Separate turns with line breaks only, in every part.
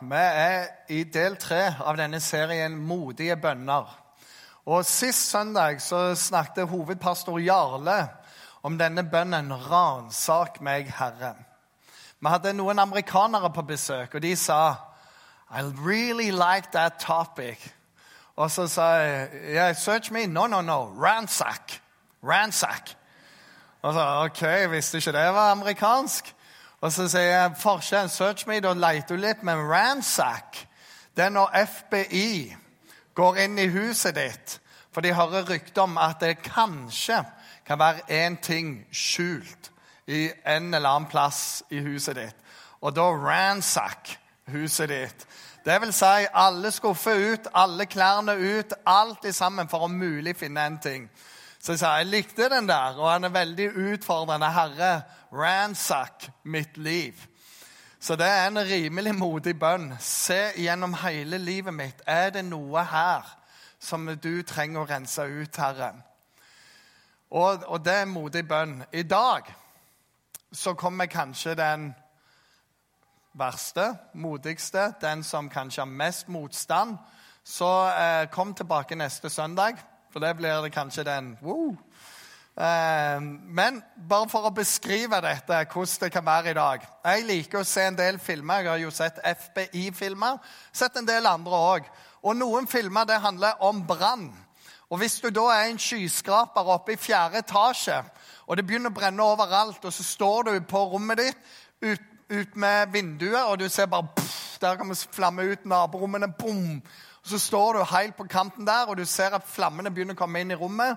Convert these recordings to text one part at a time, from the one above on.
Vi er i del tre av denne serien Modige bønner. Og Sist søndag så snakket hovedpastor Jarle om denne bønnen 'Ransak meg, Herre'. Vi hadde noen amerikanere på besøk, og de sa I really like that topic. Og så sa jeg yeah, Search me? No, no, no. Ransack. Ransack. Og så, OK, visste ikke det var amerikansk. Og så sier jeg forskjellen search me, da leter du litt, men ransack det er når FBI går inn i huset ditt, for de hører rykter om at det kanskje kan være én ting skjult i en eller annen plass i huset ditt. Og da ransack huset ditt. Det vil si alle skuffer ut, alle klærne ut, alt i sammen for å mulig finne en ting. Så jeg sa jeg likte den der, og han er veldig utfordrende. Herre, ransack mitt liv. Så det er en rimelig modig bønn. Se gjennom hele livet mitt. Er det noe her som du trenger å rense ut, Herre? Og, og det er en modig bønn. I dag så kommer kanskje den verste, modigste, den som kanskje har mest motstand. Så eh, kom tilbake neste søndag, for det blir det kanskje den wow, Eh, men bare for å beskrive dette, hvordan det kan være i dag Jeg liker å se en del filmer. Jeg har jo sett FBI-filmer. Sett en del andre òg. Og noen filmer det handler om brann. Og Hvis du da er en skyskraper oppe i fjerde etasje, og det begynner å brenne overalt, og så står du på rommet ditt ut, ut med vinduet, og du ser bare pff, Der kommer flamme ut naborommene. Boom! Så står du helt på kanten der, og du ser at flammene begynner å komme inn i rommet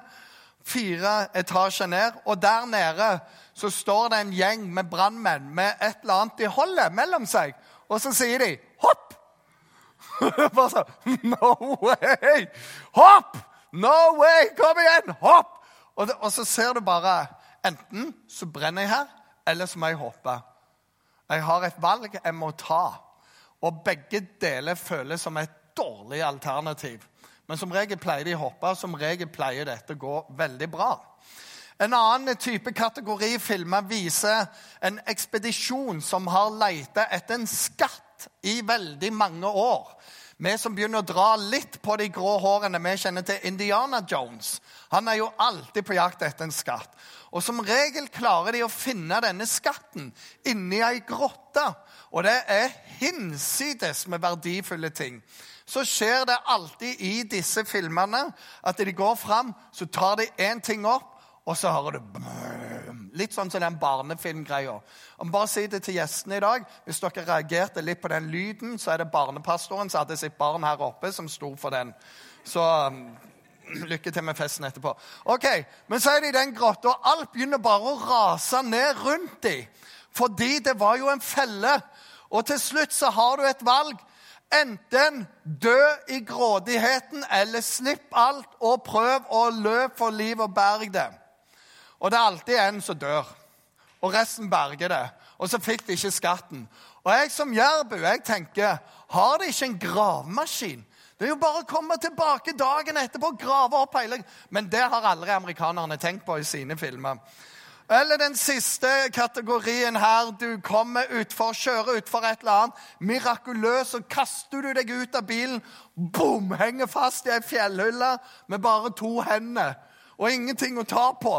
fire etasjer ned. Og der nede så står det en gjeng med brannmenn med et eller annet de holder mellom seg. Og så sier de 'hopp'! Bare sånn No way! Hopp! No way! Kom igjen! Hopp! Og, det, og så ser du bare Enten så brenner jeg her, eller så må jeg hoppe. Jeg har et valg jeg må ta. Og begge deler føles som et dårlig alternativ. Men som regel pleier de å hoppe, som regel pleier dette å gå veldig bra. En annen type kategori filmer viser en ekspedisjon som har leita etter en skatt i veldig mange år. Vi som begynner å dra litt på de grå hårene, vi kjenner til Indiana Jones. Han er jo alltid på jakt etter en skatt. Og som regel klarer de å finne denne skatten inni ei grotte. Og det er hinsides med verdifulle ting så skjer det alltid i disse filmene at de går fram, så tar de én ting opp, og så hører du Litt sånn som den barnefilmgreia. Bare si det til gjestene i dag. Hvis dere reagerte litt på den lyden, så er det barnepastoren som hadde sitt barn her oppe, som sto for den. Så um, lykke til med festen etterpå. Ok, Men så er de i den grotta, og alt begynner bare å rase ned rundt dem. Fordi det var jo en felle. Og til slutt så har du et valg. Enten dø i grådigheten, eller slipp alt og prøv å løpe for liv og berg det. Og det er alltid en som dør, og resten berger det. Og så fikk de ikke skatten. Og jeg som jærbu jeg tenker, har de ikke en gravemaskin? Det er jo bare å komme tilbake dagen etterpå og grave opp hele Men det har aldri amerikanerne tenkt på i sine filmer. Eller den siste kategorien her. Du kommer utfor, kjører utfor et eller annet. Mirakuløst så kaster du deg ut av bilen. Bom! Henger fast i ei fjellhylle med bare to hender og ingenting å ta på.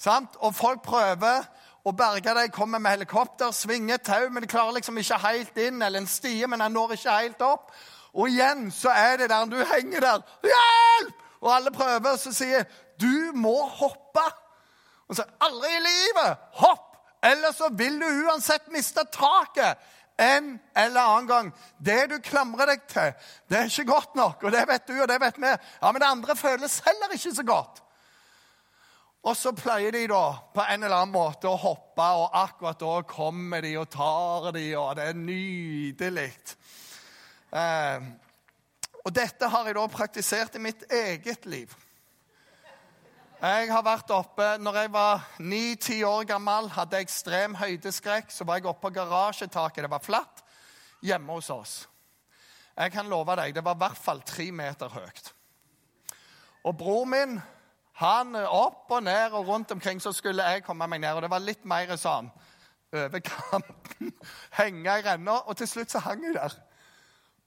Sant? Og folk prøver å berge deg, kommer med helikopter, svinger tau, men de klarer liksom ikke helt inn, eller en stie, men han når ikke helt opp. Og igjen så er det der du henger der. Hjelp! Og alle prøver, så sier du må hoppe. Og så aldri i livet! Hopp! Ellers så vil du uansett miste taket en eller annen gang. Det du klamrer deg til, det er ikke godt nok. Og det vet du, og det vet vi. Ja, Men det andre føles heller ikke så godt. Og så pleier de da på en eller annen måte å hoppe, og akkurat da kommer de og tar de, og det er nydelig. Eh, og dette har jeg da praktisert i mitt eget liv. Jeg har vært oppe, når jeg var ni-ti år gammel, hadde ekstrem høydeskrekk. Så var jeg oppe på garasjetaket. Det var flatt hjemme hos oss. Jeg kan love deg, det var i hvert fall tre meter høyt. Og bror min, han opp og ned og rundt omkring, så skulle jeg komme meg ned. Og det var litt mer sånn over kanten. Henge i renna. Og til slutt så hang jeg der.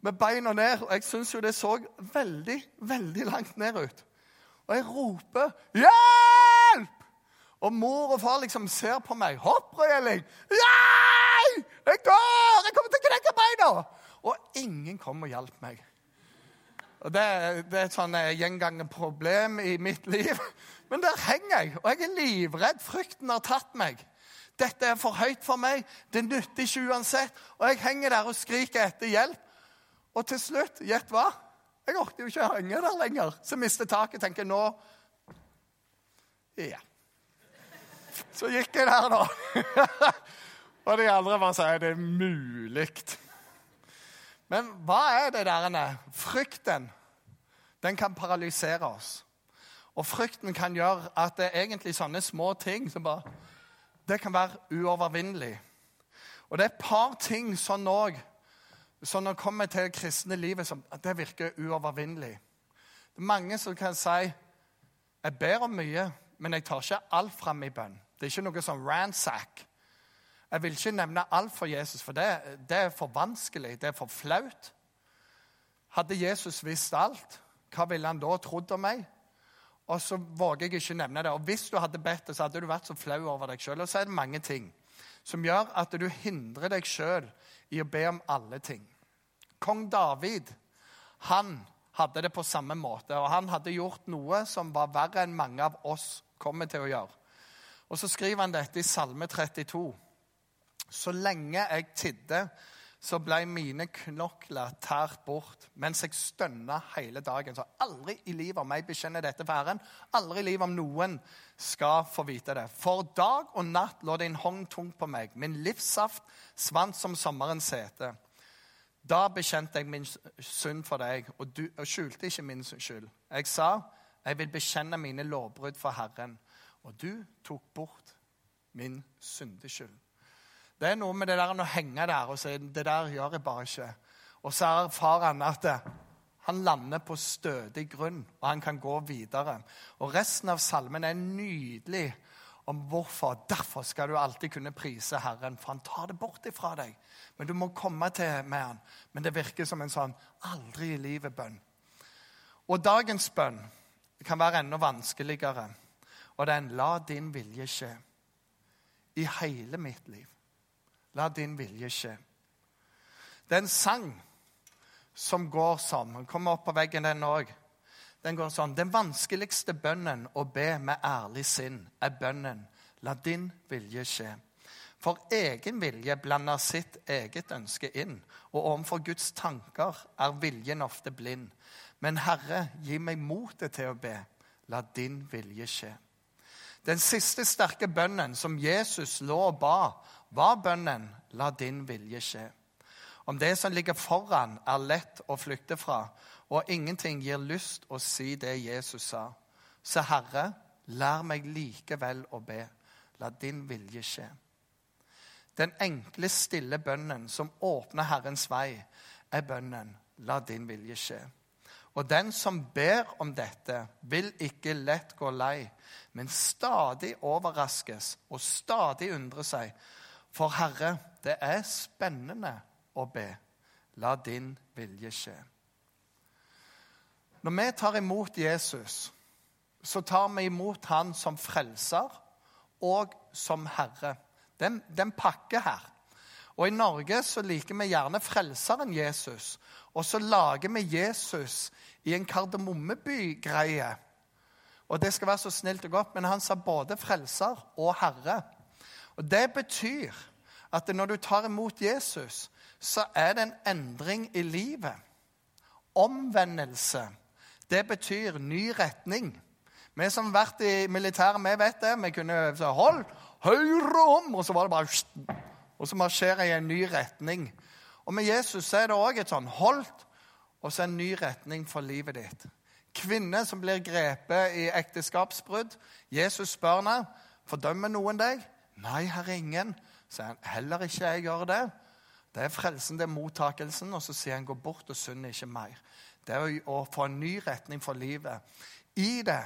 med beina ned. Og jeg syns jo det så veldig, veldig langt ned ut. Og jeg roper 'Hjelp!' Og mor og far liksom ser på meg. 'Hopp, Elling!' 'Nei! Jeg dør! Jeg kommer til å knekke beina!' Og ingen kom og hjalp meg. Og det, det er et sånn eh, gjengangende problem i mitt liv. Men der henger jeg, og jeg er livredd. Frykten har tatt meg. Dette er for høyt for meg. Det nytter ikke uansett. Og jeg henger der og skriker etter hjelp. Og til slutt, gjett hva? Jeg orker jo ikke å henge der lenger. Så mister taket. Tenker nå Ja. Så gikk jeg der, da. og de andre bare sier det er mulig. Men hva er det der? Frykten den kan paralysere oss. Og frykten kan gjøre at det er egentlig sånne små ting som bare Det kan være uovervinnelig. Og det er et par ting sånn òg så når det kommer til det kristne livet, så, det virker uovervinnelig. Det er mange som kan si jeg ber om mye, men jeg tar ikke alt fram i bønn. Det er ikke noe sånn ransack. Jeg vil ikke nevne alt for Jesus, for det, det er for vanskelig. Det er for flaut. Hadde Jesus visst alt, hva ville han da trodd om meg? Og så våger jeg ikke nevne det. Og hvis du hadde bedt det, så hadde du vært så flau over deg sjøl. Og så er det mange ting som gjør at du hindrer deg sjøl i å be om alle ting. Kong David han hadde det på samme måte, og han hadde gjort noe som var verre enn mange av oss kommer til å gjøre. Og Så skriver han dette i Salme 32. Så lenge jeg tidde, så ble mine knokler tært bort mens jeg stønna hele dagen. Så aldri i livet om jeg bekjenner dette for Herren, aldri i livet om noen skal få vite det. For dag og natt lå din hånd tungt på meg. Min livssaft svant som sommerens sete. Da bekjente jeg min synd for deg, og, du, og skjulte ikke min skyld. Jeg sa, jeg vil bekjenne mine lovbrudd for Herren, og du tok bort min syndeskyld. Det er noe med det der å henge der og si det der gjør jeg bare ikke. Og så erfarer han at han lander på stødig grunn, og han kan gå videre. Og resten av salmen er nydelig om hvorfor. Derfor skal du alltid kunne prise Herren, for han tar det bort ifra deg. Men du må komme til med han. Men det virker som en sånn aldri i livet-bønn. Og dagens bønn kan være enda vanskeligere. Og det er en 'la din vilje skje' i hele mitt liv. La din vilje skje. Det er en sang som går sånn. Den kommer opp på veggen, den òg. Den går sånn. Den vanskeligste bønnen å be med ærlig sinn er bønnen 'La din vilje skje'. For egen vilje blander sitt eget ønske inn, og overfor Guds tanker er viljen ofte blind. Men Herre, gi meg motet til å be. La din vilje skje. Den siste sterke bønnen som Jesus lå og ba, var bønnen 'La din vilje skje'. Om det som ligger foran, er lett å flykte fra, og ingenting gir lyst å si det Jesus sa, så Herre, lær meg likevel å be. La din vilje skje. Den enkle, stille bønnen som åpner Herrens vei, er bønnen 'La din vilje skje'. Og den som ber om dette, vil ikke lett gå lei, men stadig overraskes og stadig undre seg. For Herre, det er spennende å be. La din vilje skje. Når vi tar imot Jesus, så tar vi imot han som frelser og som herre. Den, den pakke her. Og I Norge så liker vi gjerne frelseren Jesus. Og så lager vi Jesus i en Kardemommeby-greie. Og det skal være så snilt og godt, men han sa både frelser og herre. Og Det betyr at når du tar imot Jesus, så er det en endring i livet. Omvendelse. Det betyr ny retning. Vi som har vært i militæret, vi vet det. Vi kunne si 'hold høyre om', og så var det bare Og så marsjerer jeg i en ny retning. Og med Jesus er det òg et sånn holdt, og så en ny retning for livet ditt. Kvinner som blir grepet i ekteskapsbrudd. Jesus spør henne fordømmer noen deg. Nei, herre, ingen. Sier han heller ikke jeg gjør det. Det er frelsen, det er mottakelsen. Og så sier han gå bort og synd ikke mer. Det er å få en ny retning for livet. I det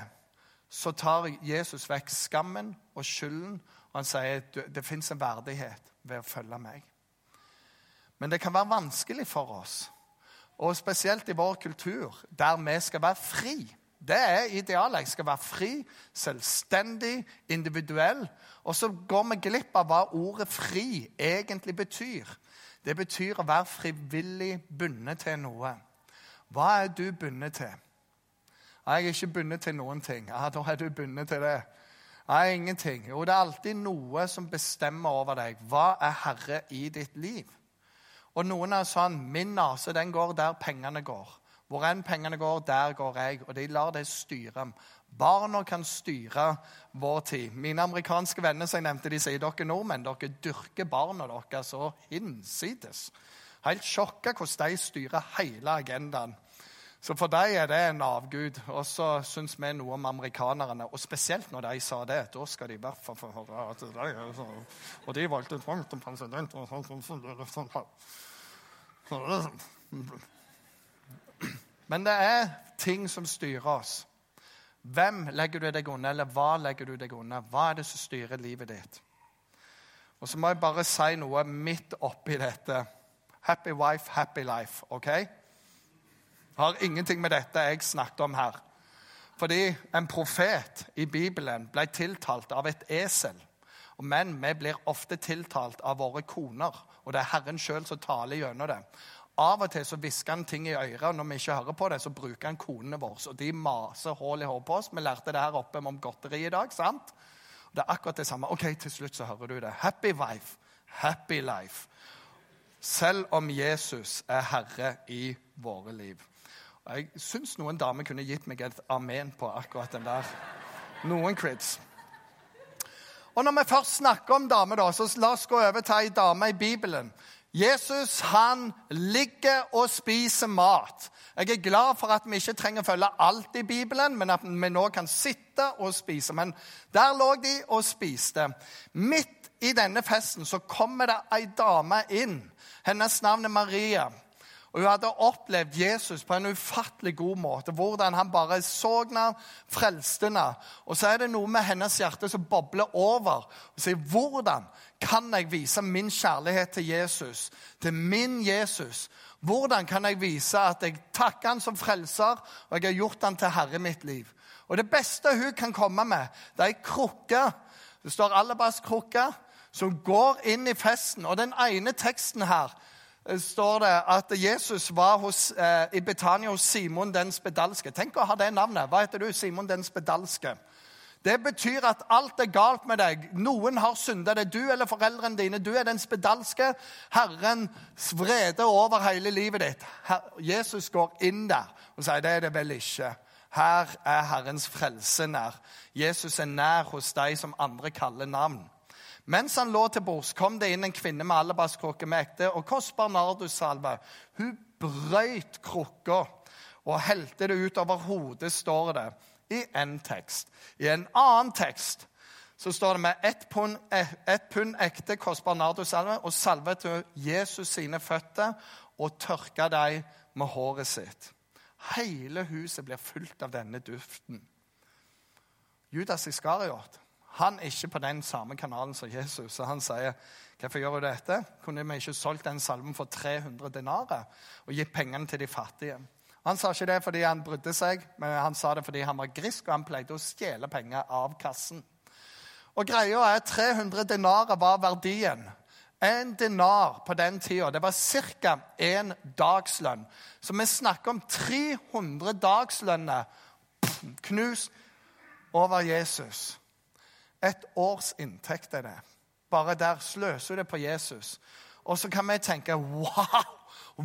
så tar Jesus vekk skammen og skylden, og han sier at det fins en verdighet ved å følge meg. Men det kan være vanskelig for oss. og spesielt i vår kultur, der vi skal være fri. Det er idealet. Jeg skal være fri, selvstendig, individuell. Og så går vi glipp av hva ordet 'fri' egentlig betyr. Det betyr å være frivillig bundet til noe. Hva er du bundet til? Jeg er ikke bundet til noen ting. Ja, Da er du bundet til det. Nei, ingenting. Jo, det er alltid noe som bestemmer over deg. Hva er herre i ditt liv? Og noen er sånn Min nase, den går der pengene går. Hvor enn pengene går, der går jeg. Og de lar det styre. Barna kan styre vår tid. Mine amerikanske venner som jeg nevnte, de sier dere nordmenn dere dyrker barna deres så hinsides. Helt sjokka hvordan de styrer hele agendaen. Så for dem er det en avgud. Og så syns vi noe om amerikanerne. Og spesielt når de sa det. Da skal de i hvert fall få høre at de er sånn. Og de valgte Trump til president. og sånn, sånn, sånn, sånn. Men det er ting som styrer oss. Hvem legger du deg under, eller hva legger du deg under? Hva er det som styrer livet ditt? Og så må jeg bare si noe midt oppi dette. Happy wife, happy life. ok? Har ingenting med dette jeg snakket om her. Fordi en profet i Bibelen ble tiltalt av et esel. Men vi blir ofte tiltalt av våre koner, og det er Herren sjøl som taler gjennom det. Av og til så hvisker han ting i øret, når vi ikke hører på det, så bruker han konene våre. Og de maser hull i hodet på oss. Vi lærte det her oppe om godteri i dag. sant? Og det er akkurat det samme. Ok, til slutt så hører du det. Happy wife, happy life. Selv om Jesus er herre i våre liv. Og Jeg syns noen damer kunne gitt meg et amen på akkurat den der. Noen crits. Og når vi først snakker om damer, da, så la oss gå over til ei dame i Bibelen Jesus han ligger og spiser mat. Jeg er glad for at vi ikke trenger å følge alt i Bibelen, men at vi nå kan sitte og spise. Men der lå de og spiste. Midt i denne festen så kommer det ei dame inn. Hennes navn er Maria. Og Hun hadde opplevd Jesus på en ufattelig god måte. Hvordan han bare så henne, frelste henne. Og så er det noe med hennes hjerte som bobler over. og sier, Hvordan kan jeg vise min kjærlighet til Jesus, til min Jesus? Hvordan kan jeg vise at jeg takker han som frelser, og jeg har gjort han til herre i mitt liv? Og Det beste hun kan komme med, det er ei krukke. Det står alabaskrukke som går inn i festen. Og den ene teksten her står det at Jesus var hos, eh, i Betania hos Simon den spedalske. Tenk å ha det navnet. Hva heter du? Simon den spedalske. Det betyr at alt er galt med deg. Noen har synda. Det er du eller foreldrene dine. Du er den spedalske. Herren vrede over hele livet ditt. Her, Jesus går inn der og sier det er det vel ikke. Her er Herrens frelse nær. Jesus er nær hos deg som andre kaller navn. Mens han lå til bords, kom det inn en kvinne med alabaskrukke med ekte og kostbar nardussalve. Hun brøyt krukka og helte det ut over hodet, står det i en tekst. I en annen tekst så står det med ett pund, et pund ekte kostbar nardussalve og salve til Jesus sine føtter og tørka dem med håret sitt. Hele huset blir fylt av denne duften. Judas Iskariot han er ikke på den samme kanalen som Jesus. Så han sier, 'Hvorfor gjør du dette? Kunne vi ikke solgt den salmen for 300 denarer og gitt pengene til de fattige?' Han sa ikke det fordi han brydde seg, men han sa det fordi han var grisk og han pleide å stjele penger av kassen. Og greia er 300 denarer var verdien. En denar på den tida det var ca. én dagslønn. Så vi snakker om 300 dagslønner knust over Jesus. Et års inntekt er det. Bare der sløser du det på Jesus. Og så kan vi tenke wow,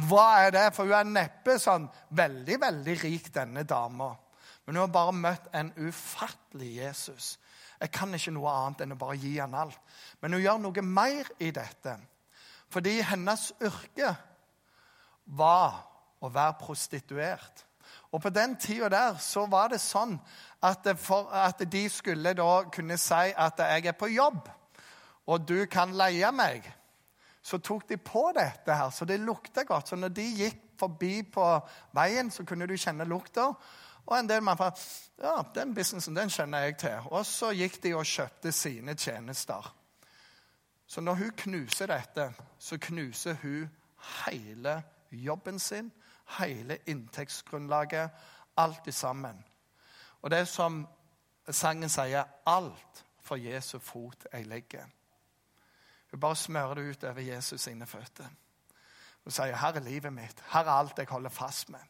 hva er det? For hun er neppe sånn veldig, veldig rik, denne dama. Men hun har bare møtt en ufattelig Jesus. Jeg kan ikke noe annet enn å bare gi han alt. Men hun gjør noe mer i dette. Fordi hennes yrke var å være prostituert. Og på den tida der så var det sånn at, for, at de skulle da kunne si at 'jeg er på jobb, og du kan leie meg', så tok de på dette her, så det lukta godt. Så når de gikk forbi på veien, så kunne du kjenne lukta. Og en del mann sa ja, den businessen den kjenner jeg til. Og så gikk de og kjøpte sine tjenester. Så når hun knuser dette, så knuser hun hele jobben sin, hele inntektsgrunnlaget, alt i sammen. Og det er som sangen sier, alt for Jesu fot jeg legger. Hun bare smører det ut over Jesus sine føtter. Hun sier, 'Her er livet mitt. Her er alt jeg holder fast med.'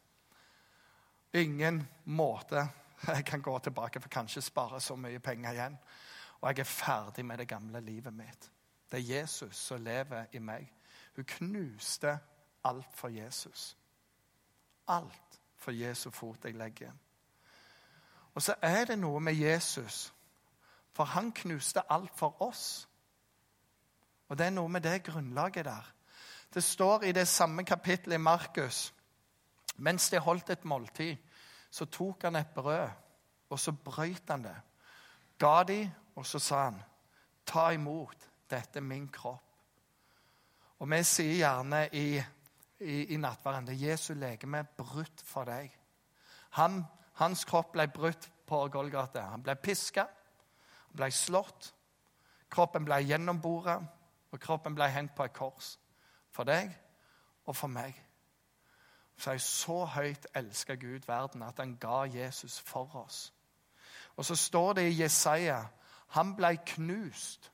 Ingen måte jeg kan gå tilbake for kanskje spare så mye penger igjen. Og jeg er ferdig med det gamle livet mitt. Det er Jesus som lever i meg. Hun knuste alt for Jesus. Alt for Jesu fot jeg legger. Og så er det noe med Jesus, for han knuste alt for oss. Og det er noe med det grunnlaget der. Det står i det samme kapittelet i Markus mens de holdt et måltid, så tok han et brød, og så brøyt han det. Ga de, og så sa han, 'Ta imot, dette er min kropp'. Og vi sier gjerne i, i, i nattverden det er Jesu legeme brutt for deg. Han, hans kropp ble brutt på Golgata. Han ble piska, han ble slått. Kroppen ble gjennomboret, og kroppen ble hengt på et kors. For deg og for meg. Så jeg så høyt elska Gud verden at han ga Jesus for oss. Og så står det i Jesaja han ble knust.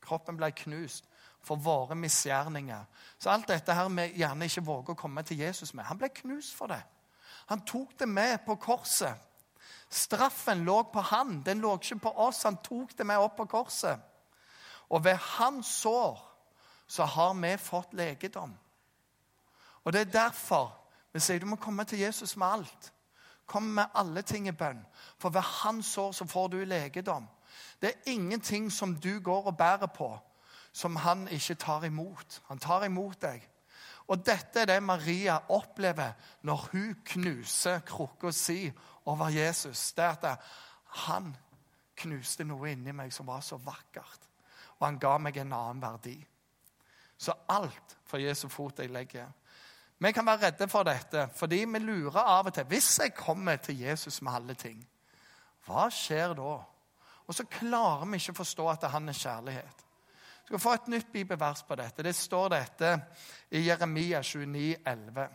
Kroppen ble knust for våre misgjerninger. Så alt dette her vi gjerne ikke våger å komme til Jesus med, han ble knust for det. Han tok det med på korset. Straffen lå på han, den lå ikke på oss. Han tok det med opp på korset. Og ved hans sår så har vi fått legedom. Og Det er derfor vi sier du må komme til Jesus med alt. Kom med alle ting i bønn. For ved hans sår så får du legedom. Det er ingenting som du går og bærer på, som han ikke tar imot. Han tar imot deg. Og dette er det Maria opplever når hun knuser krukka si over Jesus. Det er at han knuste noe inni meg som var så vakkert. Og han ga meg en annen verdi. Så alt for Jesu fot jeg legger. Vi kan være redde for dette, fordi vi lurer av og til. Hvis jeg kommer til Jesus med alle ting, hva skjer da? Og så klarer vi ikke å forstå at han er kjærlighet. Vi skal få et nytt bibelvers på dette. Det står dette i Jeremia 29, 29,11.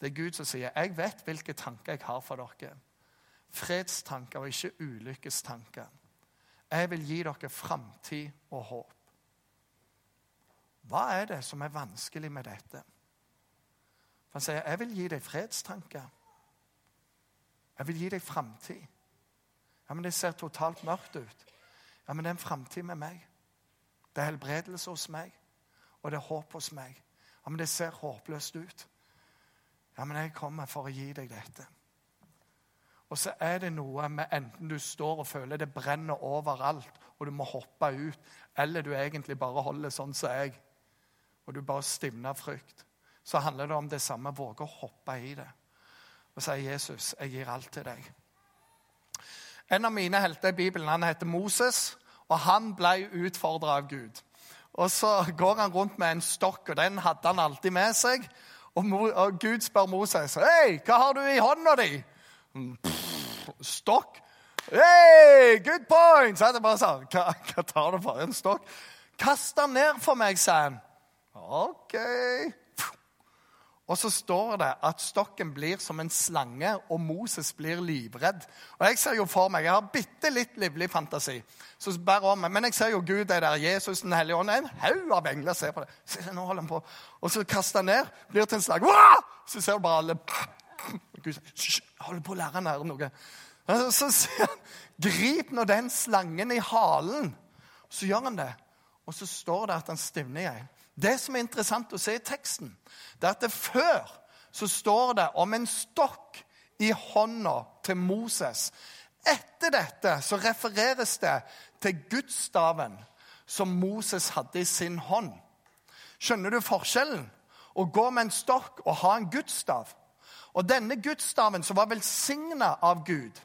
Det er Gud som sier, 'Jeg vet hvilke tanker jeg har for dere.' Fredstanker og ikke ulykkestanker. Jeg vil gi dere framtid og håp. Hva er det som er vanskelig med dette? For Han sier, 'Jeg vil gi deg fredstanker. Jeg vil gi deg framtid.' Ja, men det ser totalt mørkt ut. Ja, men det er en framtid med meg. Det er helbredelse hos meg, og det er håp hos meg. Ja, men det ser håpløst ut. Ja, men jeg kommer for å gi deg dette. Og så er det noe med enten du står og føler det brenner overalt, og du må hoppe ut, eller du egentlig bare holder sånn som jeg, og du bare stivner frykt så handler det om det samme. Våge å hoppe i det og si, 'Jesus, jeg gir alt til deg'. En av mine helter i Bibelen han heter Moses, og han ble utfordra av Gud. Og Så går han rundt med en stokk, og den hadde han alltid med seg. Og, Gud spør Moses «Hei, hva har du i hånda di. stokk. Hei, good point! Så jeg bare sånn, hva, hva tar du for en stokk? Kast den ned for meg, sa han. OK. Og så står det at stokken blir som en slange, og Moses blir livredd. Og Jeg ser jo for meg, jeg har bitte litt livlig fantasi, så bær om. Men jeg ser jo Gud, det der, Jesus, Den hellige ånd, en haug av engler ser på det. Se, nå holder han på. Og så kaster han ned, blir til en slange. Så ser du bare alle Gud sier, holder på å lære han noe. Og Så sier han, grip nå den slangen i halen. Så gjør han det. Og så står det at han stivner i. Det som er interessant å se i teksten, det er at det før så står det om en stokk i hånda til Moses. Etter dette så refereres det til gudsstaven som Moses hadde i sin hånd. Skjønner du forskjellen? Å gå med en stokk og ha en gudsstav. Og denne gudsstaven som var velsigna av Gud,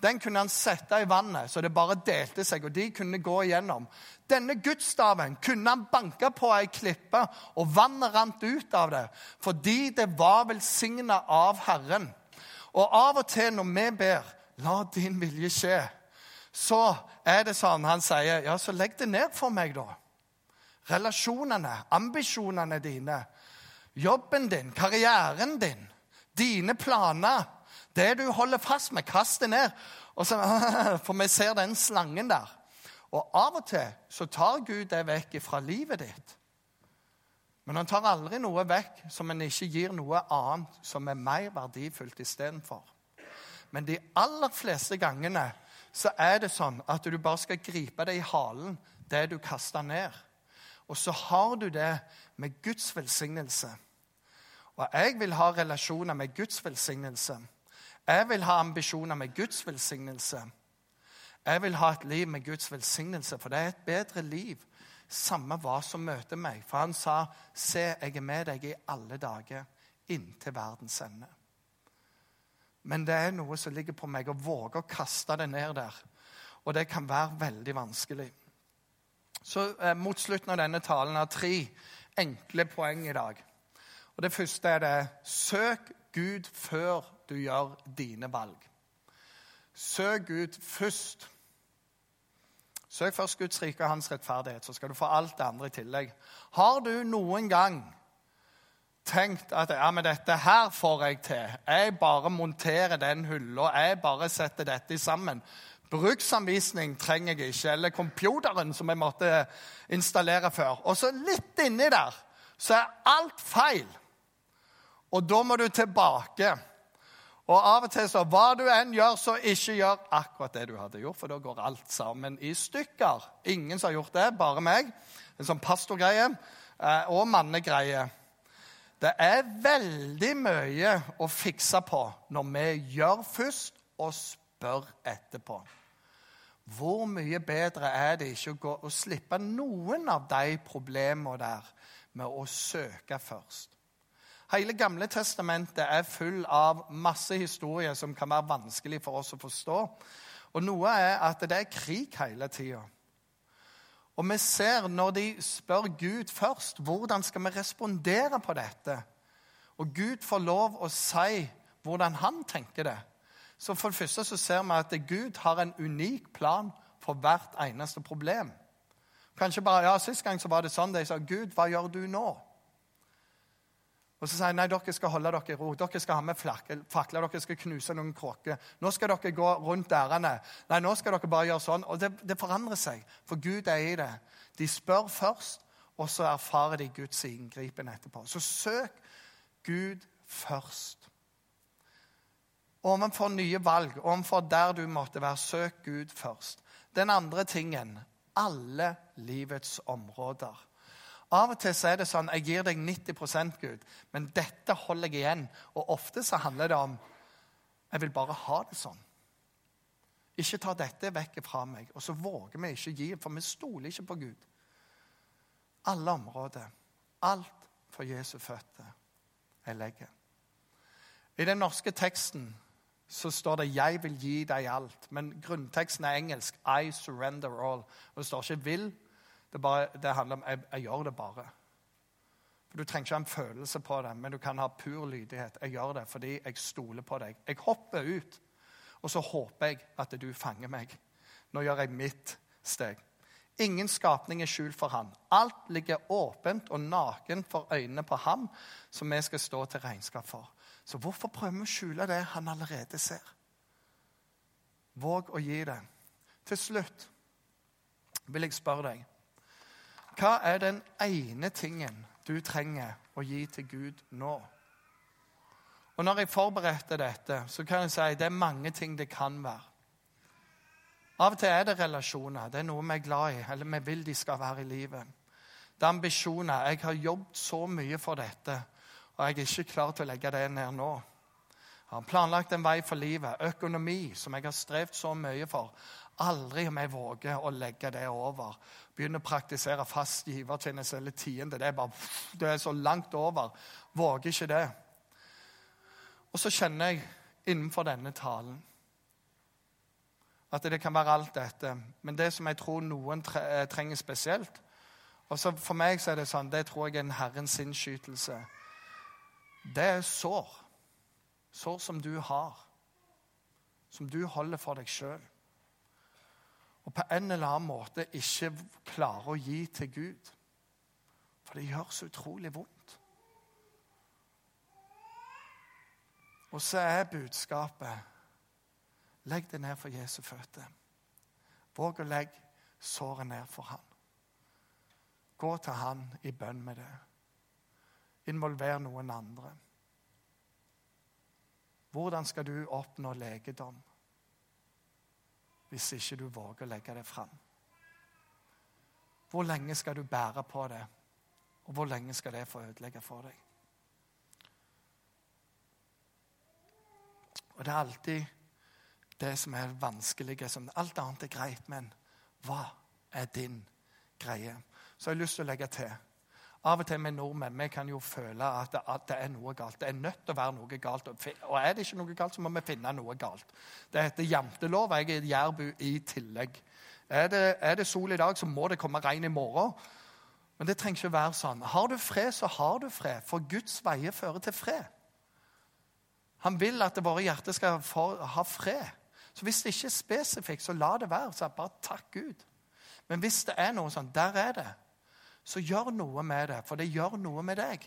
den kunne han sette i vannet, så det bare delte seg, og de kunne gå igjennom. Denne gudsstaven kunne han banke på ei klippe, og vannet rant ut av det, fordi det var velsigna av Herren. Og av og til når vi ber 'La din vilje skje', så er det sånn han sier, 'Ja, så legg det ned for meg, da'. Relasjonene, ambisjonene dine. Jobben din, karrieren din, dine planer, det du holder fast med, kast det ned. Så, for vi ser den slangen der. Og av og til så tar Gud det vekk fra livet ditt. Men han tar aldri noe vekk som en ikke gir noe annet som er mer verdifullt istedenfor. Men de aller fleste gangene så er det sånn at du bare skal gripe det i halen, det du kaster ned. Og så har du det med Guds velsignelse. Og jeg vil ha relasjoner med Guds velsignelse. Jeg vil ha ambisjoner med Guds velsignelse. Jeg vil ha et liv med Guds velsignelse, for det er et bedre liv. Samme hva som møter meg. For han sa, 'Se, jeg er med deg i alle dager, inntil verdens ende'. Men det er noe som ligger på meg, å våge å kaste det ned der. Og det kan være veldig vanskelig. Så eh, Mot slutten av denne talen har tre enkle poeng i dag. Og Det første er det søk Gud før du gjør dine valg. Søk Gud først. Søk først Guds rike og hans rettferdighet, så skal du få alt det andre i tillegg. Har du noen gang tenkt at ja, men dette her får jeg til. Jeg bare monterer den hylla. Jeg bare setter dette sammen. Bruksanvisning trenger jeg ikke, eller computeren som jeg måtte installere før. Og så litt inni der så er alt feil. Og da må du tilbake. Og av og til så hva du enn gjør, så ikke gjør akkurat det du hadde gjort, for da går alt sammen i stykker. Ingen som har gjort det, bare meg. En sånn pastorgreie eh, og mannegreie. Det er veldig mye å fikse på når vi gjør først og spør etterpå. Hvor mye bedre er det ikke å, gå, å slippe noen av de problemene der med å søke først? Hele Gamle testamentet er full av masse historier som kan være vanskelig for oss å forstå. Og Noe er at det er krig hele tida. Og vi ser når de spør Gud først, hvordan skal vi respondere på dette? Og Gud får lov å si hvordan han tenker det. Så For det første så ser vi at Gud har en unik plan for hvert eneste problem. Kanskje bare, ja, Sist gang så var det sånn de sa Gud, hva gjør du nå? Og så sier han nei, dere skal holde dere i ro. Dere skal ha med fakler. Dere skal knuse noen kråker. Nå skal dere gå rundt ærene. Nei, nå skal dere bare gjøre sånn. Og det, det, forandrer seg, for Gud er i det. De spør først, og så erfarer de Guds inngripen etterpå. Så søk Gud først. Overfor nye valg, overfor der du måtte være, søk Gud først. Den andre tingen alle livets områder. Av og til så er det sånn jeg gir deg 90% Gud, men dette holder jeg igjen. Og ofte så handler det om jeg vil bare ha det sånn. Ikke ta dette vekk fra meg. Og så våger vi ikke gi, for vi stoler ikke på Gud. Alle områder. Alt for Jesu føtter jeg legger. I den norske teksten så står det 'Jeg vil gi deg alt', men grunnteksten er engelsk 'I surrender all'. Og det står ikke 'vil', det, bare, det handler om jeg, jeg gjør det bare. For Du trenger ikke ha en følelse på det, men du kan ha pur lydighet. Jeg gjør det fordi jeg stoler på deg. Jeg hopper ut, og så håper jeg at du fanger meg. Nå gjør jeg mitt steg. Ingen skapning er skjult for ham. Alt ligger åpent og naken for øynene på ham, som vi skal stå til regnskap for. Så hvorfor prøver vi å skjule det han allerede ser? Våg å gi det. Til slutt vil jeg spørre deg hva er den ene tingen du trenger å gi til Gud nå? Og Når jeg forberedte dette, så kan jeg si at det er mange ting det kan være. Av og til er det relasjoner. Det er noe vi er glad i, eller vi vil de skal være i livet. Det er ambisjoner. Jeg har jobbet så mye for dette, og jeg er ikke klar til å legge det ned nå. Jeg har planlagt en vei for livet. Økonomi, som jeg har strevd så mye for. Aldri om jeg våger å legge det over. Begynne å praktisere fast givertjeneste eller tiende. Det er bare det er så langt over. Våger ikke det. Og så kjenner jeg innenfor denne talen at det kan være alt dette. Men det som jeg tror noen eh, trenger spesielt og så For meg så er det sånn, det tror jeg er en Herrens innskytelse. Det er sår. Sår som du har. Som du holder for deg sjøl og på en eller annen måte ikke klarer å gi til Gud. For det gjør så utrolig vondt. Og så er budskapet Legg det ned for Jesu føtter. Våg å legge såret ned for han. Gå til han i bønn med det. Involver noen andre. Hvordan skal du oppnå legedom hvis ikke du våger å legge det fram? Hvor lenge skal du bære på det, og hvor lenge skal det få ødelegge for deg? Og det er alltid det som er vanskelig. Alt annet er greit, men hva er din greie? Så jeg har lyst til å legge til av og til med nordmenn vi kan jo føle at det, at det, er noe galt. Det er nødt til å være noe galt. Og er det ikke noe galt, så må vi finne noe galt. Det heter jantelov. Jeg er jærbu i tillegg. Er det, er det, sol i dag, så må det komme regn i morgen. Men det trenger ikke være sånn. Har du fred, så har du fred. For Guds veier fører til fred. Han vil at våre hjerter skal ha fred. Så hvis det ikke er spesifikt, så la det være. Så bare takk Gud. Men hvis det er noe sånn, der er det så gjør noe med det, for det gjør noe med deg.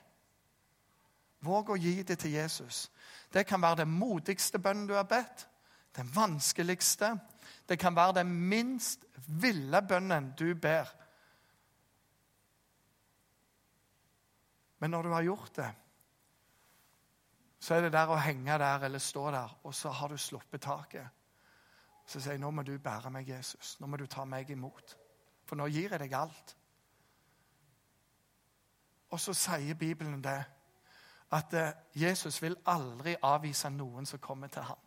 Våg å gi det til Jesus. Det kan være den modigste bønnen du har bedt, den vanskeligste. Det kan være den minst ville bønnen du ber. Men når du har gjort det, så er det der å henge der eller stå der, og så har du sluppet taket. Så sier jeg, 'Nå må du bære meg, Jesus. Nå må du ta meg imot.' For nå gir jeg deg alt. Og så sier Bibelen det at eh, Jesus vil aldri avvise noen som kommer til ham.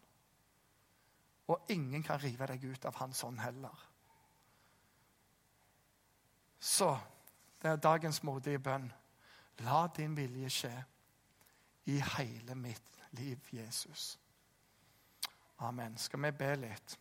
Og ingen kan rive deg ut av hans hånd heller. Så det er dagens modige bønn. La din vilje skje i hele mitt liv, Jesus. Amen. Skal vi be litt?